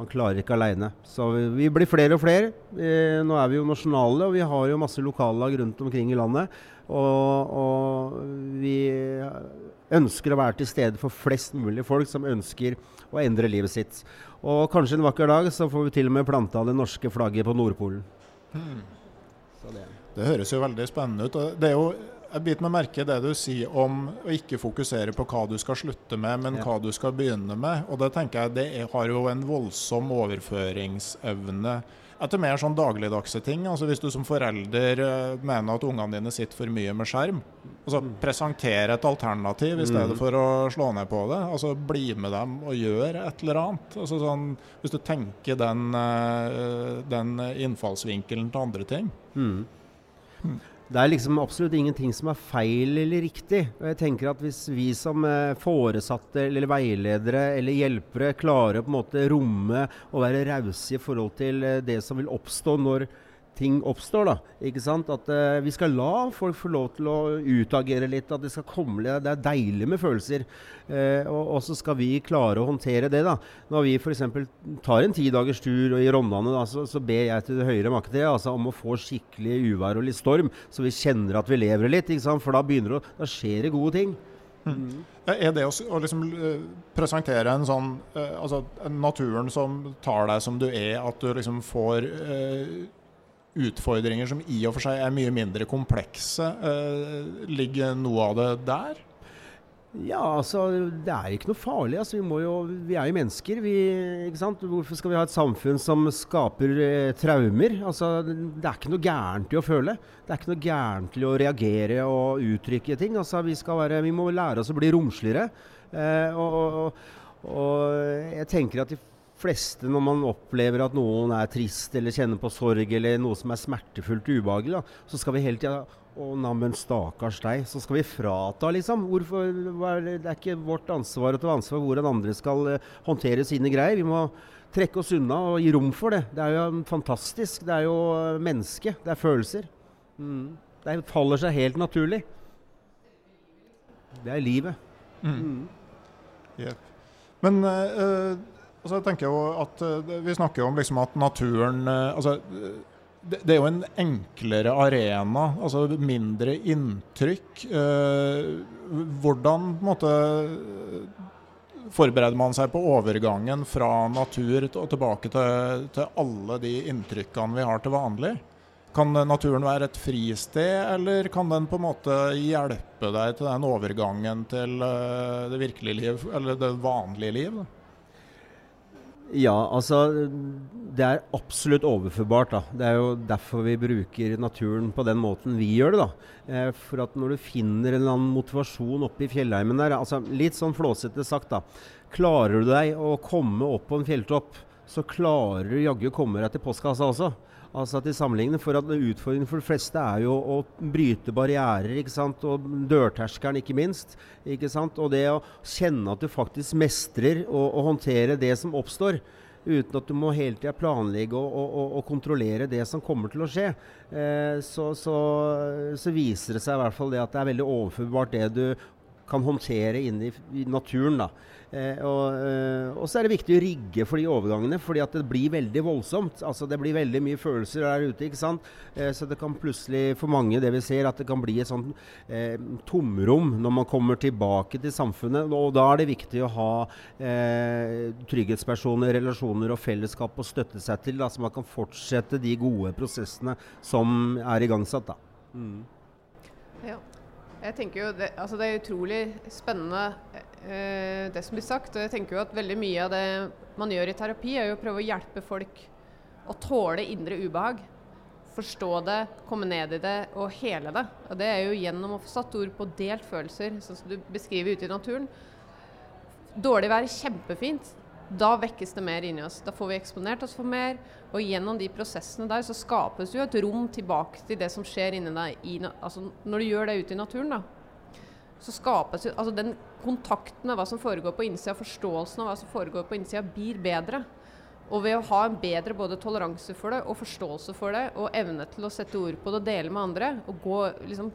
Man klarer ikke aleine. Så vi blir flere og flere. Eh, nå er vi jo nasjonale, og vi har jo masse lokallag rundt omkring i landet. Og, og, vi ønsker å være til stede for flest mulig folk som ønsker å endre livet sitt. Og kanskje en vakker dag så får vi til og med planta det norske flagget på Nordpolen. Hmm. Det. det. høres jo veldig spennende ut. Det er jo jeg biter meg merke i det du sier om å ikke fokusere på hva du skal slutte med, men ja. hva du skal begynne med. Og det tenker jeg det har jo en voldsom overføringsevne etter mer sånn dagligdagse ting. altså Hvis du som forelder uh, mener at ungene dine sitter for mye med skjerm, altså mm. presentere et alternativ i stedet mm. for å slå ned på det. altså Bli med dem og gjør et eller annet. altså sånn, Hvis du tenker den, uh, den innfallsvinkelen til andre ting. Mm. Det er liksom absolutt ingenting som er feil eller riktig. Og jeg tenker at Hvis vi som eh, foresatte eller veiledere eller hjelpere klarer å på en måte romme og være rause i forhold til eh, det som vil oppstå når ting oppstår. da, ikke sant? At uh, vi skal la folk få lov til å utagere litt. At det skal komme, det er deilig med følelser. Uh, og, og, så skal vi klare å håndtere det. da. Når vi f.eks. tar en tidagers tur i Rondane, da, så, så, ber jeg til det høyere maktet altså, om å få skikkelig uvær og litt storm, så vi kjenner at vi lever litt. ikke sant? For da, begynner det, da skjer det gode ting. Mm. Er det å, å liksom, presentere en sånn altså, naturen som tar deg som du er, at du liksom får utfordringer som i og for seg er mye mindre komplekse. Eh, ligger noe av det der? Ja, altså det er ikke noe farlig. Altså, vi, jo, vi, er jo mennesker. Vi, Hvorfor skal vi ha et samfunn som skaper eh, traumer? Altså, det er ikke noe gærent i å føle. Det er ikke noe gærent i å reagere og uttrykke ting. Altså, vi, være, vi, må lære oss å bli romsligere. Eh, og, og, og, jeg tenker at de fleste, når man opplever at noen er trist eller kjenner på sorg eller noe som er smertefullt ubehagelig, da, så skal vi hele tida å, neimen, stakkars deg. Så skal vi frata, liksom. Hvorfor, det er ikke vårt ansvar å ta ansvar for hvordan andre skal uh, håndtere sine greier. Vi må trekke oss unna og gi rom for det. Det er jo fantastisk. Det er jo uh, menneske. Det er følelser. Mm. Det faller seg helt naturlig. Det er livet. Mm. Mm. Yep. Men uh, Altså, jeg tenker jo at uh, Vi snakker jo om liksom at naturen uh, altså, det, det, er jo en enklere arena, altså mindre inntrykk. Uh, hvordan på en måte forbereder man seg på overgangen fra natur og tilbake til, til, alle de inntrykkene vi har til vanlig? Kan naturen være et fristed, eller kan den på en måte hjelpe deg til den overgangen til det virkelige liv, eller det vanlige liv? Da? Ja, altså Det er absolutt overførbart. da. Det er jo derfor vi bruker naturen på den måten vi gjør det. da. Eh, for at når du finner en eller annen motivasjon oppe i fjellheimen der, altså litt sånn flåsete sagt, da. Klarer du deg å komme opp på en fjelltopp, så klarer du jaggu komme deg til postkassa også. Altså til sammenligning, for at Utfordringen for de fleste er jo å bryte barrierer, ikke sant? og dørterskelen ikke minst. ikke sant? Og det å kjenne at du faktisk mestrer å håndtere det som oppstår. Uten at du må hele tida planlegge og, og, og, kontrollere det som kommer til å skje. Eh, så, så, så, viser det seg i hvert fall det at det er veldig overførbart det du kan håndtere inne i, i naturen. da. Eh, og, eh, og, så er det viktig å rigge for de overgangene, fordi at det blir veldig voldsomt. Altså Det blir veldig mye følelser der ute. ikke sant? Eh, så det kan plutselig, for mange, det vi ser, at det kan bli et sånt eh, tomrom når man kommer tilbake til samfunnet. Og da er det viktig å ha eh, trygghetspersoner, relasjoner og fellesskap å støtte seg til, da, så man kan fortsette de gode prosessene som er igangsatt. da. Mm. Ja. Jeg tenker jo det, altså det er utrolig spennende eh, det som blir sagt. Og jeg tenker jo at veldig mye av det man gjør i terapi, er jo å prøve å hjelpe folk å tåle indre ubehag. Forstå det, komme ned i det og hele det. Og det er jo gjennom å få satt ord på delt følelser, sånn som du beskriver ute i naturen. Dårlig vær kjempefint. Da vekkes det mer inni oss. Da får vi eksponert oss for mer. Og gjennom de prosessene der så skapes jo et rom tilbake til det som skjer inni deg. I, altså når du gjør det ute i naturen, da, så skapes jo altså den kontakten med hva som foregår på innsida, forståelsen av hva som foregår på innsida, blir bedre. Og ved å ha en bedre både toleranse for det og forståelse for det, og evne til å sette ord på det og dele med andre, og gå liksom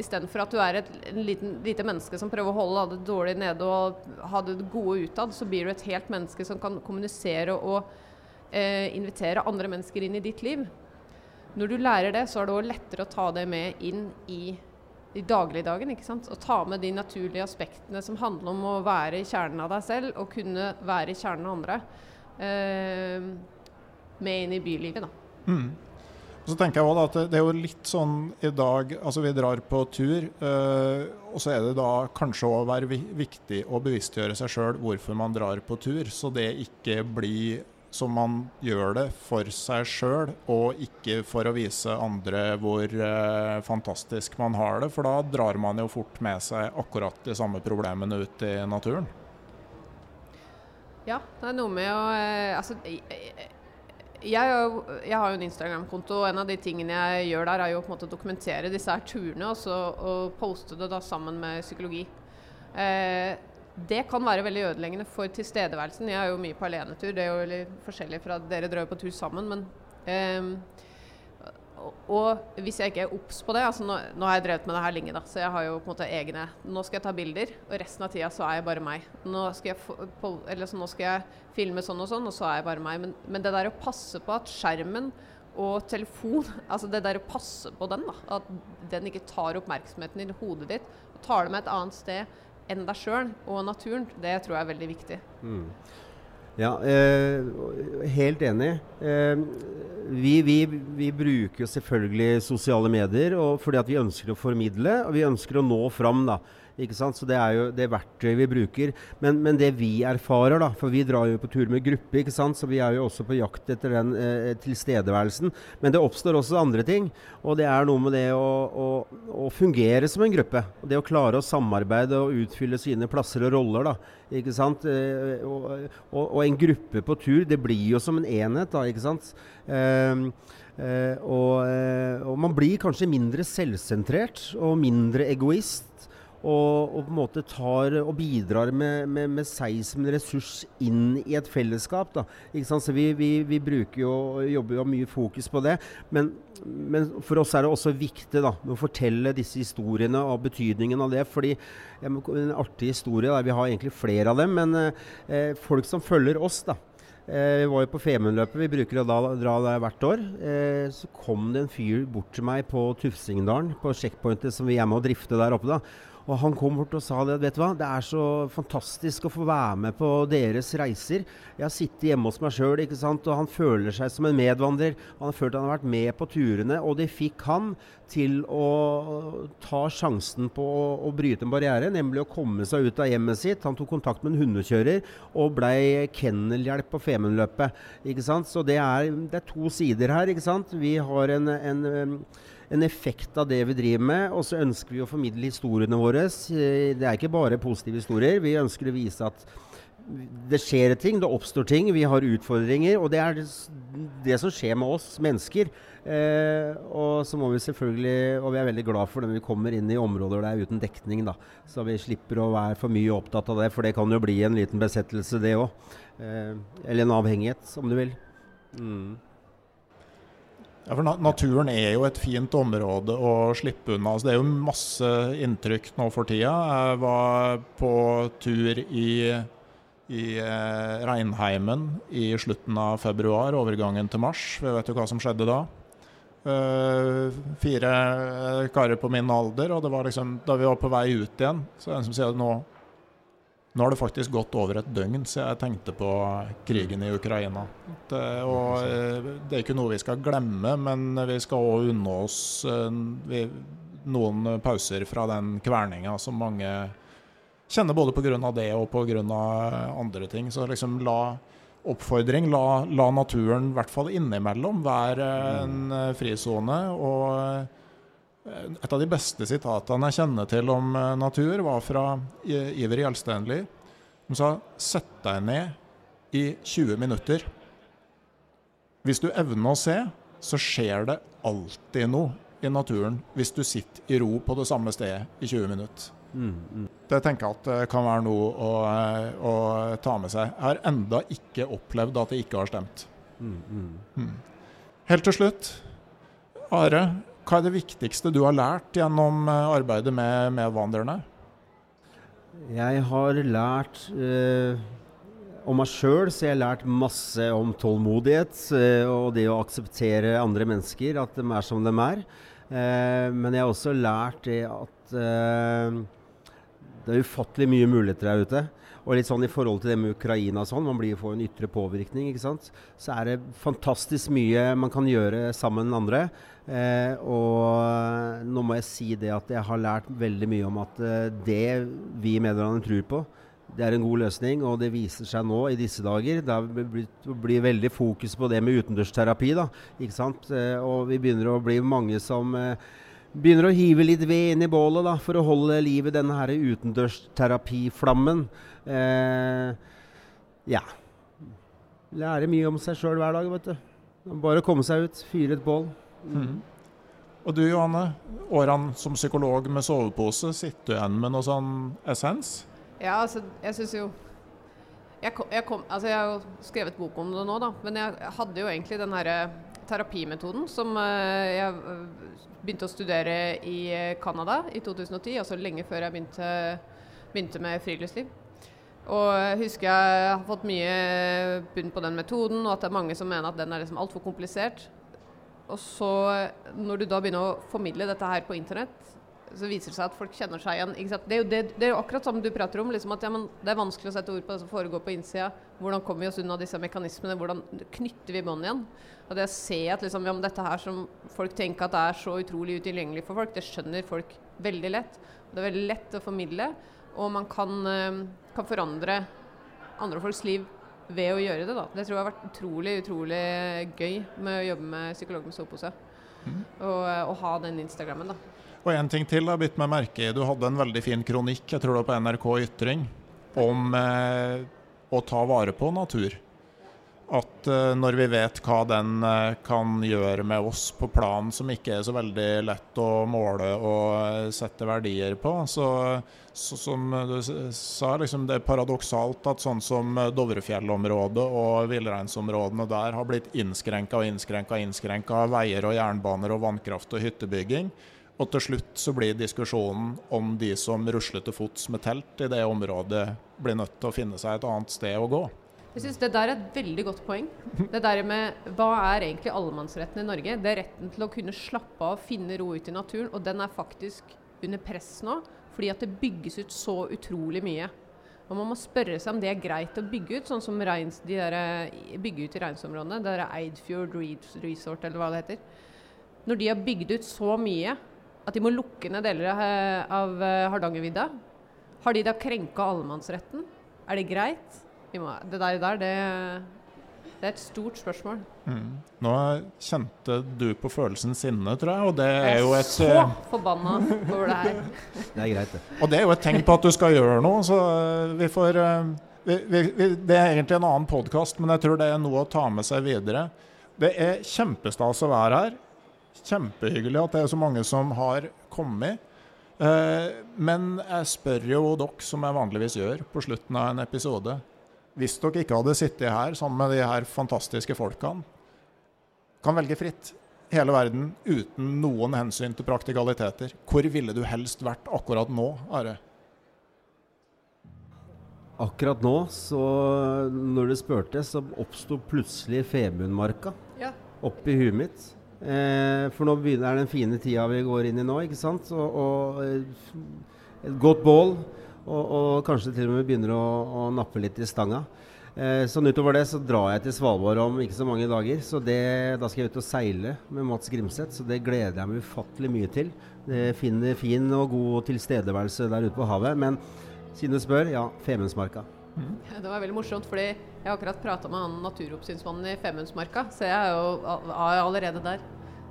Istedenfor at du er et liten, lite menneske som prøver å holde det dårlig nede og ha det gode utad, så blir du et helt menneske som kan kommunisere og eh, invitere andre mennesker inn i ditt liv. Når du lærer det, så er det òg lettere å ta det med inn i, i dagligdagen. ikke sant? Og ta med de naturlige aspektene som handler om å være i kjernen av deg selv og kunne være i kjernen av andre. Eh, med inn i bylivet, da. Mm. Og så tenker jeg også at Det er jo litt sånn i dag altså Vi drar på tur, øh, og så er det da kanskje å viktig å bevisstgjøre seg sjøl hvorfor man drar på tur, så det ikke blir som man gjør det for seg sjøl, og ikke for å vise andre hvor øh, fantastisk man har det. For da drar man jo fort med seg akkurat de samme problemene ut i naturen. Ja, det er noe med å øh, Altså jeg, jeg, har jo en Instagram-konto, og en av de tingene jeg gjør der, er jo på en måte å dokumentere disse her turene også, og poste det da sammen med psykologi. Eh, det kan være veldig ødeleggende for tilstedeværelsen. Jeg er jo mye på alenetur, det er jo veldig forskjellig fra at dere drar på tur sammen. Men eh, og hvis jeg ikke er obs på det altså nå, nå, har jeg drevet med det her lenge, da, så jeg har jo på en måte egne Nå skal jeg ta bilder, og resten av tida så er jeg bare meg. Nå skal jeg, på, så nå skal jeg filme sånn og sånn, og så er jeg bare meg. Men, men det der å passe på at skjermen og telefon Altså det der å passe på den, da. At den ikke tar oppmerksomheten i hodet ditt og tar det med et annet sted enn deg sjøl og naturen, det tror jeg er veldig viktig. Mm. Ja, eh, helt enig. Eh, vi, vi, vi, bruker selvfølgelig sosiale medier fordi at vi ønsker å formidle og vi ønsker å nå fram. da. Ikke sant? Så Det er jo det verktøyet vi bruker. Men, men, det vi erfarer, da, for vi drar jo på tur med gruppe, ikke sant? så vi er jo også på jakt etter den eh, tilstedeværelsen. Men det oppstår også andre ting. Og det er noe med det å, å, å, fungere som en gruppe. Det å klare å samarbeide og utfylle sine plasser og roller. da, ikke sant? Eh, og, og, og, en gruppe på tur, det blir jo som en enhet, da. ikke sant? Eh, Uh, og, uh, og, man blir kanskje mindre selvsentrert og mindre egoist og, og, på en måte tar og bidrar med, med, med, seg som en ressurs inn i et fellesskap. Da. Så vi, vi, vi, bruker jo, og jobber jo mye fokus på det. Men, men, for oss er det også viktig da, å fortelle disse historiene og betydningen av det. fordi En artig historie, da, vi har egentlig flere av dem, men eh, folk som følger oss da, Eh, vi var jo på Femundløpet, vi bruker å da, dra der hvert år. Eh, så kom det en fyr bort til meg på Tufsingdalen, på checkpointet som vi er med å drifte der oppe. da. Og han kom bort og sa det. Vet du hva, det er så fantastisk å få være med på deres reiser. Jeg har sittet hjemme hos meg sjøl, og han føler seg som en medvandrer. Han har følt han har vært med på turene, og det fikk han til å ta sjansen på å, å bryte en barriere, nemlig å komme seg ut av hjemmet sitt. Han tok kontakt med en hundekjører og blei kennelhjelp på Femundløpet. Så det er, det er, to sider her. ikke sant? Vi har en, en en effekt av det vi driver med. Og så ønsker vi å formidle historiene våre. Det er ikke bare positive historier. Vi ønsker å vise at det skjer ting, det oppstår ting, vi har utfordringer. Og det er det som skjer med oss mennesker. Eh, og så må vi selvfølgelig, og vi er veldig glad for det når vi kommer inn i områder der uten dekning. da, Så vi slipper å være for mye opptatt av det, for det kan jo bli en liten besettelse, det òg. Eh, eller en avhengighet, om du vil. Mm. Ja, for Naturen er jo et fint område å slippe unna. Altså, det er jo masse inntrykk nå for tida. Jeg var på tur i, i eh, Reinheimen i slutten av februar, overgangen til mars. Vi Vet jo hva som skjedde da? Uh, fire karer på min alder, og det var liksom, da vi var på vei ut igjen, så er det en som sier at nå nå har det faktisk gått over et døgn siden jeg tenkte på krigen i Ukraina. Det, og, eh, det er ikke noe vi skal glemme, men vi skal òg unne oss eh, vi, noen pauser fra den kverninga som mange kjenner både pga. det og pga. andre ting. Så liksom la oppfordring, la, la naturen i hvert fall innimellom være en eh, frisone. og et av de beste sitatene jeg kjenner til om eh, natur, var fra Iver Gjelstenli. Hun sa 'sett deg ned i 20 minutter'. Hvis du evner å se, så skjer det alltid noe i naturen hvis du sitter i ro på det samme stedet i 20 minutter. Mm, mm. Det tenker jeg at det kan være noe å, eh, å, ta med seg. Jeg har enda ikke opplevd at det ikke har stemt. Mm. Helt til slutt, Are. Hva er det viktigste du har lært gjennom eh, arbeidet med medvandrerne? Jeg har lært eh, om meg sjøl, så jeg har lært masse om tålmodighet eh, og det å akseptere andre mennesker, at de er som de er. Eh, men jeg har også lært det at eh, det er ufattelig mye muligheter der ute. Og litt sånn i forhold til det med Ukraina og sånn, man blir får en ytre påvirkning, ikke sant. Så er det fantastisk mye man kan gjøre sammen med andre. Eh, og nå må jeg si det at jeg har lært veldig mye om at eh, det vi medlemmene tror på, det er en god løsning, og det viser seg nå i disse dager. Det blir veldig fokus på det med utendørsterapi. da, ikke sant? Eh, og vi begynner å bli mange som eh, begynner å hive litt ved inn i bålet da, for å holde liv i denne her utendørsterapiflammen. Eh, ja. Lære mye om seg sjøl hver dag, vet du. Bare komme seg ut, fyre et bål. Mm. Og du Johanne, årene som psykolog med sovepose, sitter du igjen med noe sånn essens? Ja, altså, jeg syns jo jeg, kom, jeg, kom, altså jeg, har jo skrevet bok om det nå, da. Men jeg hadde jo egentlig den herre terapimetoden som eh, jeg eh, begynte å studere i eh, Canada i 2010, altså lenge før jeg begynte, begynte med friluftsliv. Og jeg husker jeg har fått mye bunn på den metoden, og at det er mange som mener at den er liksom altfor komplisert. Og så, når du da begynner å formidle dette her på internett, så viser det seg at folk kjenner seg igjen. Det er, det, det, er jo akkurat som du prater om. Liksom at ja, Det er vanskelig å sette ord på det som foregår på innsida. Hvordan kommer vi oss unna disse mekanismene? Hvordan knytter vi bånd igjen? Og det å se at liksom, ja, dette her som folk tenker at det er så utrolig utilgjengelig for folk, det skjønner folk veldig lett. Det er veldig lett å formidle, og man kan, eh, kan forandre andre folks liv ved å gjøre det. da. Det tror jeg har vært utrolig utrolig gøy med å jobbe med psykolog med sovepose. Mm. Og, eh, og ha den Instagrammen. da. Og en ting til jeg har bitt meg merke i. Du hadde en veldig fin kronikk jeg tror det var på NRK Ytring om eh, å ta vare på natur. At eh, når vi vet hva den eh, kan gjøre med oss på plan som ikke er så veldig lett å måle og eh, sette verdier på, så, så som du sa, liksom det er paradoksalt at sånn som Dovrefjellområdet og villreinsområdene der har blitt innskrenka og innskrenka og av veier og jernbaner og vannkraft og hyttebygging. Og til slutt så blir diskusjonen om de som rusler til fots med telt i det området, blir nødt til å finne seg et annet sted å gå. Jeg synes Det der er et veldig godt poeng. Det der med Hva er egentlig allemannsretten i Norge? Det er retten til å kunne slappe av, finne ro ute i naturen. Og den er faktisk under press nå, fordi at det bygges ut så utrolig mye. Og Man må spørre seg om det er greit å bygge ut, sånn som reins, de der, eh, bygge ut i reinsområdene. Det er Eidfjord Resort, eller hva det heter. Når de har bygd ut så mye at de må lukke ned deler av eh, Hardangervidda. Har de da krenka allemannsretten? Er det greit? Må, det der det, det, er et stort spørsmål. Mm. Nå kjente du på følelsen sinne, tror jeg. Og det er, er jo et Så eh, forbanna over det her. det er greit, det. Og det er jo et tegn på at du skal gjøre noe, så eh, vi får vi, vi, vi, Det er egentlig en annen podkast, men jeg tror det er noe å ta med seg videre. Det er kjempestas å være her. Kjempehyggelig at det er så mange som har kommet. Eh, men jeg spør jo dere, som jeg vanligvis gjør på slutten av en episode Hvis dere ikke hadde sittet her sammen med de her fantastiske folkene, kan velge fritt hele verden uten noen hensyn til praktikaliteter, hvor ville du helst vært akkurat nå, Are? Akkurat nå, så når du spurte, så oppsto plutselig Femundmarka ja. oppi huet mitt. Eh, for nå begynner, er den fine tida vi går inn i nå. ikke sant? Og, og eh, et godt bål. Og, og, kanskje til og med begynner å, å nappe litt i stanga. Eh, sånn utover det så drar jeg til Svalbard om ikke så mange dager. Så det, da skal jeg ut og seile med Mats Grimseth, så det gleder jeg meg ufattelig mye til. Det finner fin og god tilstedeværelse der ute på havet. Men siden du spør, ja, Femundsmarka. Mm. Det var veldig morsomt, fordi jeg har akkurat prata med han naturoppsynsmannen i Femundsmarka, så jeg er jo allerede der.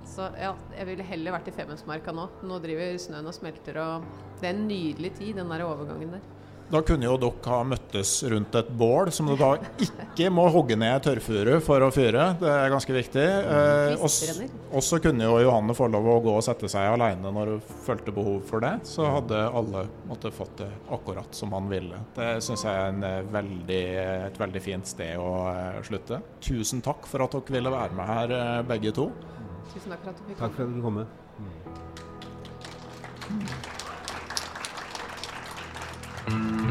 Så ja, jeg ville heller vært i Femundsmarka nå. Nå driver snøen og smelter, og det er en nydelig tid, den der overgangen der. Da kunne jo dere ha møttes rundt et bål, som du da ikke må hogge ned tørrfuru for å fyre. Det er ganske viktig. Eh, og så kunne jo Johanne få lov å gå og sette seg alene når hun følte behov for det. Så hadde alle måtte fått det akkurat som han ville. Det syns jeg er eh, veldig, et veldig fint sted å eh, slutte. Tusen takk for at dere ville være med her, eh, begge to. Tusen takk for at du fikk komme. Takk for at du kom. Mm.